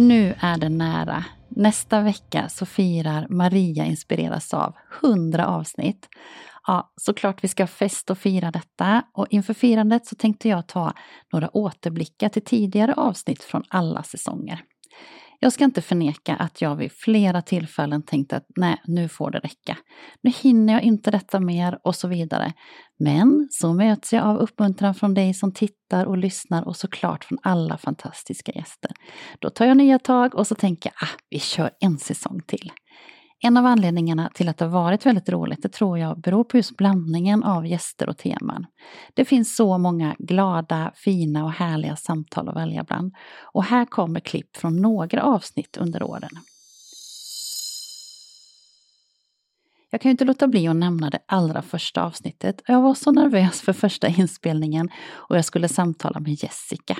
Nu är det nära. Nästa vecka så firar Maria inspireras av 100 avsnitt. Ja, såklart vi ska fest och fira detta och inför firandet så tänkte jag ta några återblickar till tidigare avsnitt från alla säsonger. Jag ska inte förneka att jag vid flera tillfällen tänkte att nej, nu får det räcka. Nu hinner jag inte detta mer och så vidare. Men så möts jag av uppmuntran från dig som tittar och lyssnar och såklart från alla fantastiska gäster. Då tar jag nya tag och så tänker jag, ah, vi kör en säsong till. En av anledningarna till att det har varit väldigt roligt, det tror jag beror på just blandningen av gäster och teman. Det finns så många glada, fina och härliga samtal att välja bland. Och här kommer klipp från några avsnitt under åren. Jag kan ju inte låta bli att nämna det allra första avsnittet. Jag var så nervös för första inspelningen och jag skulle samtala med Jessica.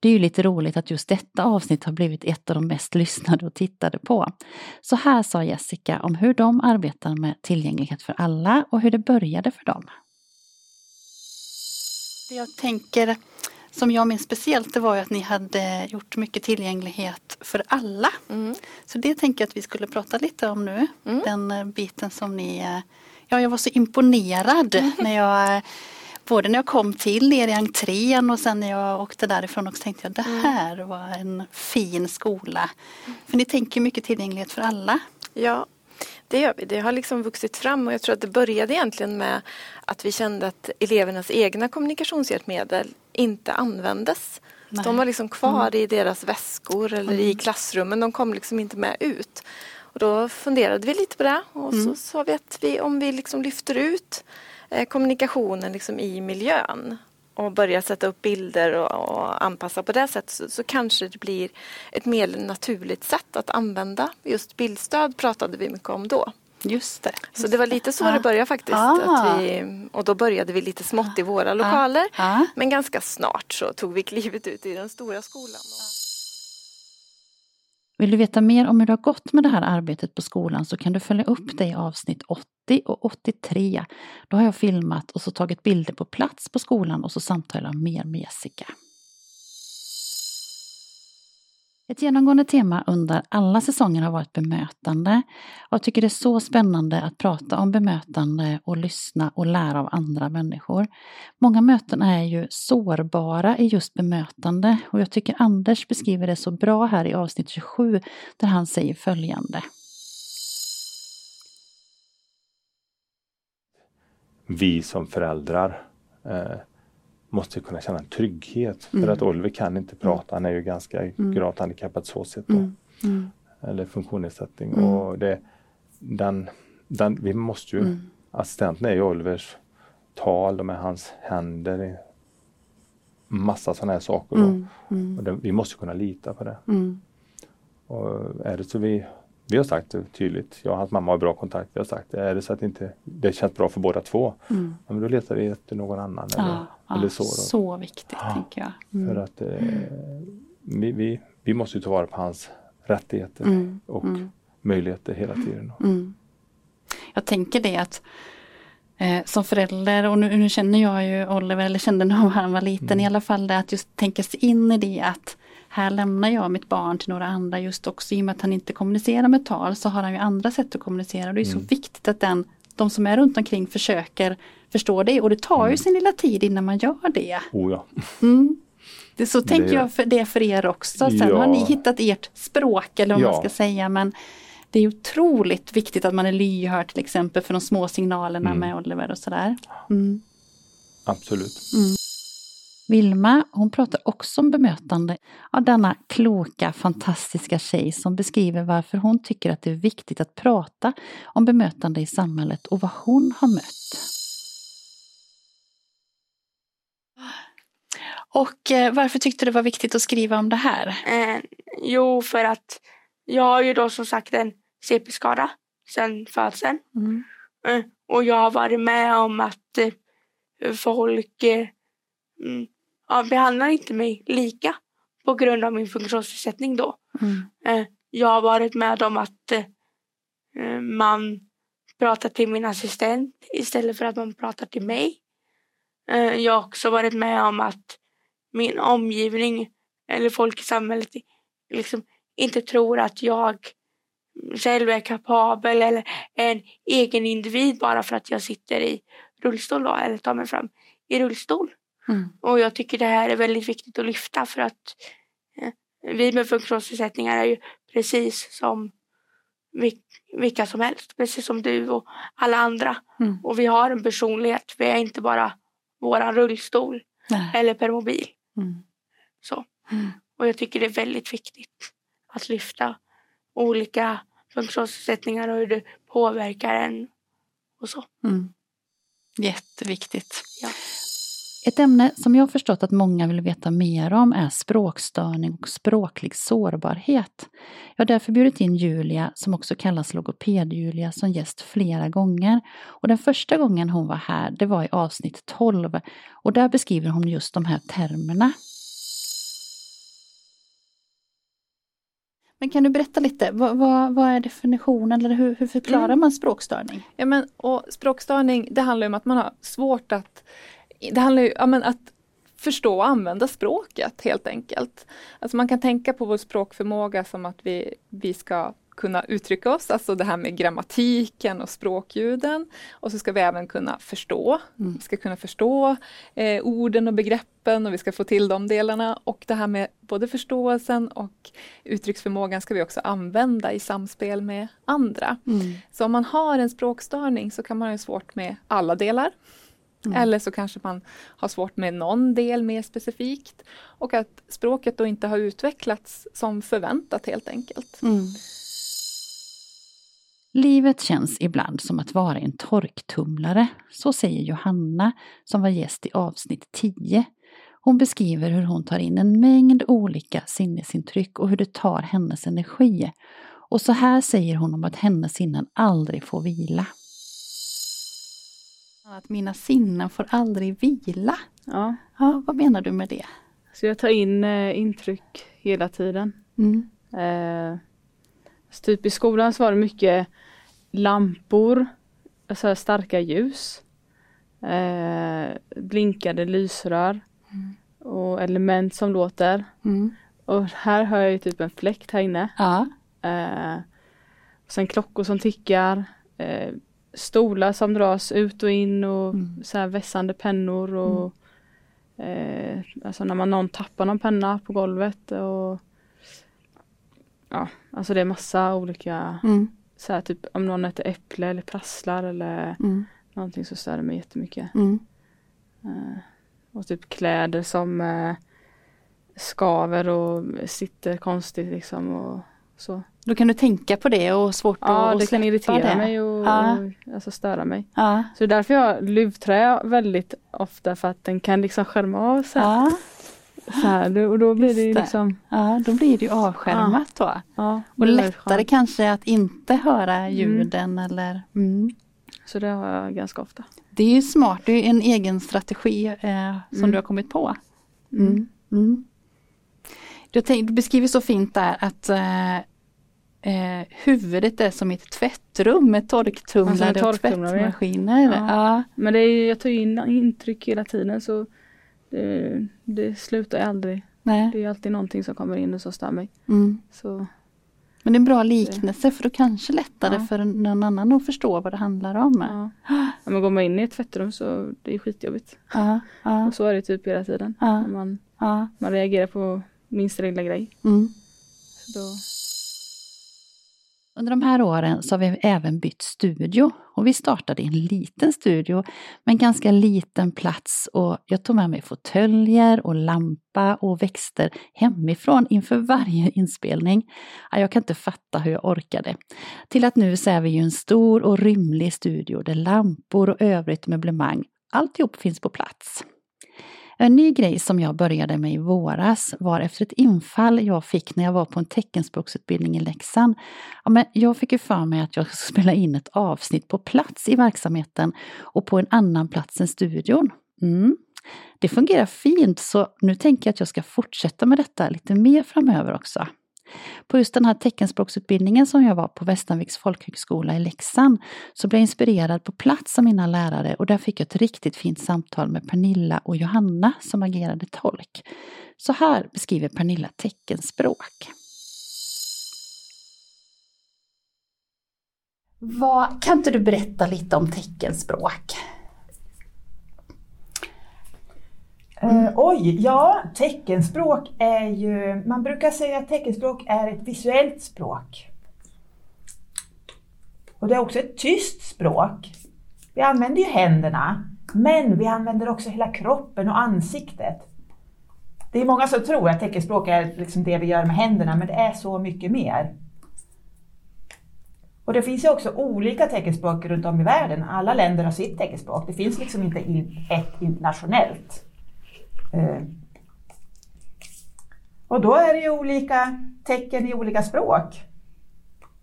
Det är ju lite roligt att just detta avsnitt har blivit ett av de mest lyssnade och tittade på. Så här sa Jessica om hur de arbetar med tillgänglighet för alla och hur det började för dem. Jag tänker som jag minns speciellt det var ju att ni hade gjort mycket tillgänglighet för alla. Mm. Så det tänker jag att vi skulle prata lite om nu. Mm. Den eh, biten som ni, eh, ja jag var så imponerad mm. när jag Både när jag kom till er i entrén och sen när jag åkte därifrån också tänkte jag det mm. här var en fin skola. För ni tänker mycket tillgänglighet för alla. Ja, det gör vi. Det har liksom vuxit fram och jag tror att det började egentligen med att vi kände att elevernas egna kommunikationshjälpmedel inte användes. De var liksom kvar mm. i deras väskor eller mm. i klassrummen. De kom liksom inte med ut. Och då funderade vi lite på det och mm. så sa vi att vi, om vi liksom lyfter ut eh, kommunikationen liksom i miljön och börjar sätta upp bilder och, och anpassa på det sättet så, så, kanske det blir ett mer naturligt sätt att använda. Just bildstöd pratade vi mycket om då. Just det. Så det var lite så ah. det började faktiskt. Ah. Vi, och då började vi lite smått i våra lokaler. Ah. Men ganska snart så tog vi klivet ut i den stora skolan. Vill du veta mer om hur det har gått med det här arbetet på skolan så kan du följa upp det i avsnitt 80 och 83. Då har jag filmat och så tagit bilder på plats på skolan och så samtalar jag mer med Jessica. Ett genomgående tema under alla säsonger har varit bemötande. Och jag tycker det är så spännande att prata om bemötande och lyssna och lära av andra människor. Många möten är ju sårbara i just bemötande och jag tycker Anders beskriver det så bra här i avsnitt 27 där han säger följande. Vi som föräldrar eh, måste kunna känna en trygghet. Mm. För att Oliver kan inte mm. prata, han är ju ganska mm. gravt handikappad så sett. Då. Mm. mm. Eller funktionsnedsättning. Mm. Och det, den, den, vi måste ju, mm. assistenten är ju Olivers tal med hans händer. Massa sådana här saker. Och det, vi måste kunna lita på det. Och är det så vi vi har sagt det tydligt, jag och hans mamma har bra kontakt. Vi har sagt är det så att inte, det känns bra för båda två, mm. ja, men då letar vi efter någon annan. Eller, ja, eller så, så viktigt ja, tänker jag. Mm. För att eh, vi, vi, vi måste ta vara på hans rättigheter mm. och mm. möjligheter hela tiden. Mm. Jag tänker det att eh, som förälder, och nu, nu, känner jag ju Oliver, eller kände när han var liten mm. i alla fall, det att just tänka sig in i det att här lämnar jag mitt barn till några andra just också i och med att han inte kommunicerar med tal så har han ju andra sätt att kommunicera. Det är mm. så viktigt att den, de som är runt omkring försöker förstå det och det tar mm. ju sin lilla tid innan man gör det. Oh ja. Mm. Det, så det... tänker jag för det för er också. Sen ja. har ni hittat ert språk eller vad ja. man ska säga men det är otroligt viktigt att man är lyhörd till exempel för de små signalerna mm. med Oliver och sådär. Mm. Absolut. Mm. Vilma hon pratar också om bemötande av denna kloka, fantastiska tjej som beskriver varför hon tycker att det är viktigt att prata om bemötande i samhället och vad hon har mött. Och eh, varför tyckte du det var viktigt att skriva om det här? Eh, jo, för att jag har ju då som sagt en CP-skada sedan födseln. Mm. Eh, och jag har varit med om att eh, folk eh, mm, ja, behandlar inte mig lika på grund av min funktionsnedsättning då. Mm. Eh, jag har varit med om att eh, man pratar till min assistent istället för att man pratar till mig. Eh, jag har också varit med om att min omgivning eller folk i samhället liksom inte tror att jag själv är kapabel eller en egen individ bara för att jag sitter i rullstol då, eller tar mig fram i rullstol. Mm. Och jag tycker det här är väldigt viktigt att lyfta för att eh, vi med funktionsnedsättningar är ju precis som vilka som helst, precis som du och alla andra. Mm. Och vi har en personlighet, vi är inte bara våran rullstol Nej. eller permobil. Mm. Så. Mm. Och jag tycker det är väldigt viktigt att lyfta olika funktionsnedsättningar och hur det påverkar en och så. Mm. Jätteviktigt. Ja. Ett ämne som jag förstått att många vill veta mer om är språkstörning och språklig sårbarhet. Jag har därför bjudit in Julia, som också kallas logoped-Julia, som gäst flera gånger. Och den första gången hon var här, det var i avsnitt 12. Och där beskriver hon just de här termerna. Men kan du berätta lite, vad, vad, vad är definitionen eller hur, hur förklarar mm. man språkstörning? Ja, men, och språkstörning det handlar om att man har svårt att det handlar ju om att förstå och använda språket helt enkelt. Alltså man kan tänka på vår språkförmåga som att vi, vi ska kunna uttrycka oss, alltså det här med grammatiken och språkljuden. Och så ska vi även kunna förstå. Mm. Vi ska kunna förstå eh, orden och begreppen och vi ska få till de delarna. Och det här med både förståelsen och uttrycksförmågan ska vi också använda i samspel med andra. Mm. Så om man har en språkstörning så kan man ha svårt med alla delar. Mm. Eller så kanske man har svårt med någon del mer specifikt. Och att språket då inte har utvecklats som förväntat helt enkelt. Mm. Livet känns ibland som att vara en torktumlare. Så säger Johanna som var gäst i avsnitt 10. Hon beskriver hur hon tar in en mängd olika sinnesintryck och hur det tar hennes energi. Och så här säger hon om att hennes sinnen aldrig får vila. Att mina sinnen får aldrig vila. Ja. ja vad menar du med det? Så jag tar in eh, intryck hela tiden. Mm. Eh, typ i skolan så var det mycket lampor, alltså starka ljus, eh, blinkade lysrör mm. och element som låter. Mm. Och här har jag typ en fläkt här inne. Ja. Eh, sen klockor som tickar, eh, stolar som dras ut och in och mm. så här vässande pennor och mm. eh, alltså när man någon tappar någon penna på golvet och ja, alltså det är massa olika mm. så här, typ om någon äter äpple eller prasslar eller mm. någonting så stör det mig jättemycket. Mm. Eh, och typ kläder som eh, skaver och sitter konstigt liksom och så. Då kan du tänka på det och svårt ja, att det kan irritera det. mig och, ja. och alltså störa mig. Ja. Så det är därför jag luvträ väldigt ofta för att den kan liksom skärma av sig. Ja. Så här, och då blir det, det liksom Ja, då blir det ju avskärmat då. Ja, och lättare kanske att inte höra mm. ljuden mm. eller mm. Så det har jag ganska ofta. Det är ju smart, det är en egen strategi eh, som mm. du har kommit på. Mm. mm. Du, tänk, du, beskriver så fint där att eh, eh, huvudet är som ett tvättrum med torktumlare alltså och tvättmaskiner. Ja. ja. Men det är, jag tar in intryck hela tiden så det, det slutar aldrig. Nej. Det är alltid någonting som kommer in och som stör mig. Mm. Så. Men det är en bra liknelse för då kanske lättare ja. för någon annan att förstå vad det handlar om. Ja. ja men går man in i ett tvättrum så det är skitjobbigt. Ja. Ja. Och så är det typ hela tiden. Man, man reagerar på minsta lilla grej. Mm. Så då... Under de här åren så har vi även bytt studio och vi startade i en liten studio med en ganska liten plats och jag tog med mig fåtöljer och lampa och växter hemifrån inför varje inspelning. Jag kan inte fatta hur jag orkade. Till att nu så är vi ju en stor och rymlig studio där lampor och övrigt möblemang, alltihop finns på plats. En ny grej som jag började med i våras var efter ett infall jag fick när jag var på en teckenspråksutbildning i Leksand. Ja, men jag fick ju för mig att jag skulle spela in ett avsnitt på plats i verksamheten och på en annan plats än studion. Mm. Det fungerar fint så nu tänker jag att jag ska fortsätta med detta lite mer framöver också. På just den här teckenspråksutbildningen som jag var på Västanviks folkhögskola i Leksand så blev jag inspirerad på plats av mina lärare och där fick jag ett riktigt fint samtal med Pernilla och Johanna som agerade tolk. Så här beskriver Pernilla teckenspråk. Vad, kan inte du berätta lite om teckenspråk? Mm. Uh, oj, ja, teckenspråk är ju, man brukar säga att teckenspråk är ett visuellt språk. Och det är också ett tyst språk. Vi använder ju händerna, men vi använder också hela kroppen och ansiktet. Det är många som tror att teckenspråk är liksom det vi gör med händerna, men det är så mycket mer. Och det finns ju också olika teckenspråk runt om i världen. Alla länder har sitt teckenspråk. Det finns liksom inte ett internationellt. Eh, och då är det ju olika tecken i olika språk.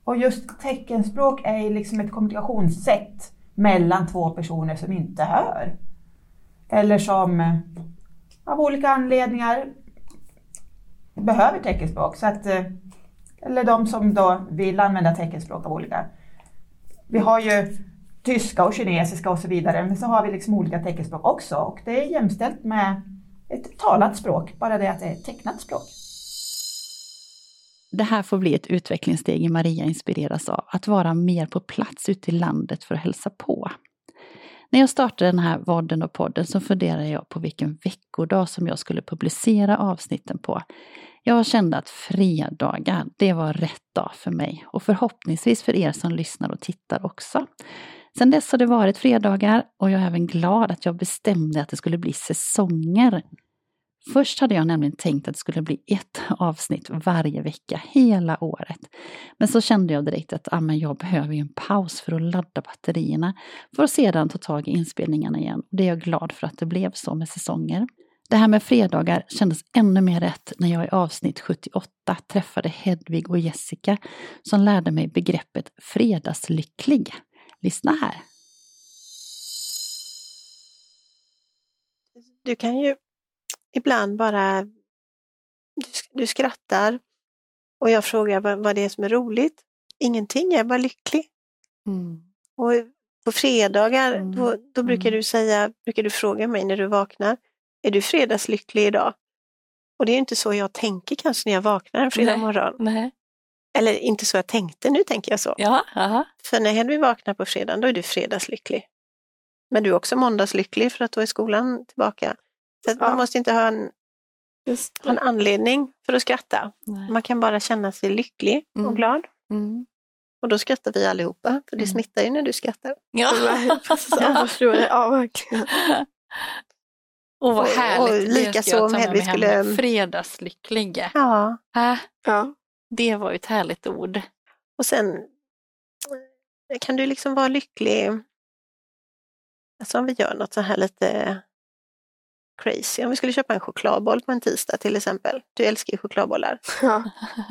Och just teckenspråk är liksom ett kommunikationssätt mellan två personer som inte hör. Eller som eh, av olika anledningar behöver teckenspråk. Så att, eh, eller de som då vill använda teckenspråk av olika. Vi har ju tyska och kinesiska och så vidare, men så har vi liksom olika teckenspråk också och det är jämställt med ett talat språk, bara det att det är ett tecknat språk. Det här får bli ett utvecklingssteg Maria inspireras av, att vara mer på plats ute i landet för att hälsa på. När jag startade den här vodden och podden så funderade jag på vilken veckodag som jag skulle publicera avsnitten på. Jag kände att fredagar, det var rätt dag för mig och förhoppningsvis för er som lyssnar och tittar också. Sen dess har det varit fredagar och jag är även glad att jag bestämde att det skulle bli säsonger. Först hade jag nämligen tänkt att det skulle bli ett avsnitt varje vecka hela året. Men så kände jag direkt att ah, men jag behöver en paus för att ladda batterierna för att sedan ta tag i inspelningarna igen. Det är jag glad för att det blev så med säsonger. Det här med fredagar kändes ännu mer rätt när jag i avsnitt 78 träffade Hedvig och Jessica som lärde mig begreppet fredagslycklig. Lyssna här. Du kan ju ibland bara, du, du skrattar och jag frågar vad, vad, det är som är roligt. Ingenting, jag är bara lycklig. Mm. Och på fredagar, mm. då, då, brukar mm. du säga, brukar du fråga mig när du vaknar, är du fredagslycklig idag? Och det är inte så jag tänker kanske när jag vaknar en fredag morgon. Nej. Eller inte så jag tänkte, nu tänker jag så. Ja, aha. För när Hedvig vaknar på fredagen, då är du fredagslycklig. Men du är också måndagslycklig för att då är skolan tillbaka. Så ja. man måste inte ha en, ha en anledning för att skratta. Nej. Man kan bara känna sig lycklig mm. och glad. Mm. Och då skrattar vi allihopa, för det mm. smittar ju när du skrattar. Ja, det. Ja, verkligen. Och vad härligt. Och, och likaså om Hedvig skulle... Fredagslycklig. Ja. Äh? ja. Det var ju ett härligt ord. Och sen eh, kan du liksom vara lycklig, alltså om vi gör något så här lite crazy, om vi skulle köpa en chokladboll på en tisdag till exempel, du älskar ju chokladbollar, ja.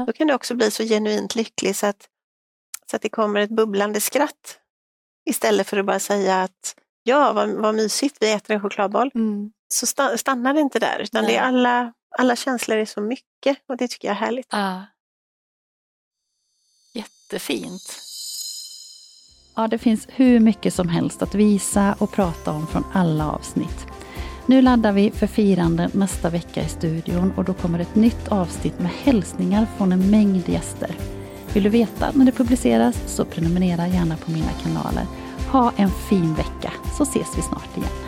då kan du också bli så genuint lycklig så att, så att det kommer ett bubblande skratt istället för att bara säga att ja, vad, vad mysigt, vi äter en chokladboll. Mm. Så stannar det inte där, utan det är alla, alla känslor är så mycket och det tycker jag är härligt. Ah jättefint. Ja, det finns hur mycket som helst att visa och prata om från alla avsnitt. Nu laddar vi för firande nästa vecka i studion och då kommer ett nytt avsnitt med hälsningar från en mängd gäster. Vill du veta när det publiceras så prenumerera gärna på mina kanaler. Ha en fin vecka så ses vi snart igen.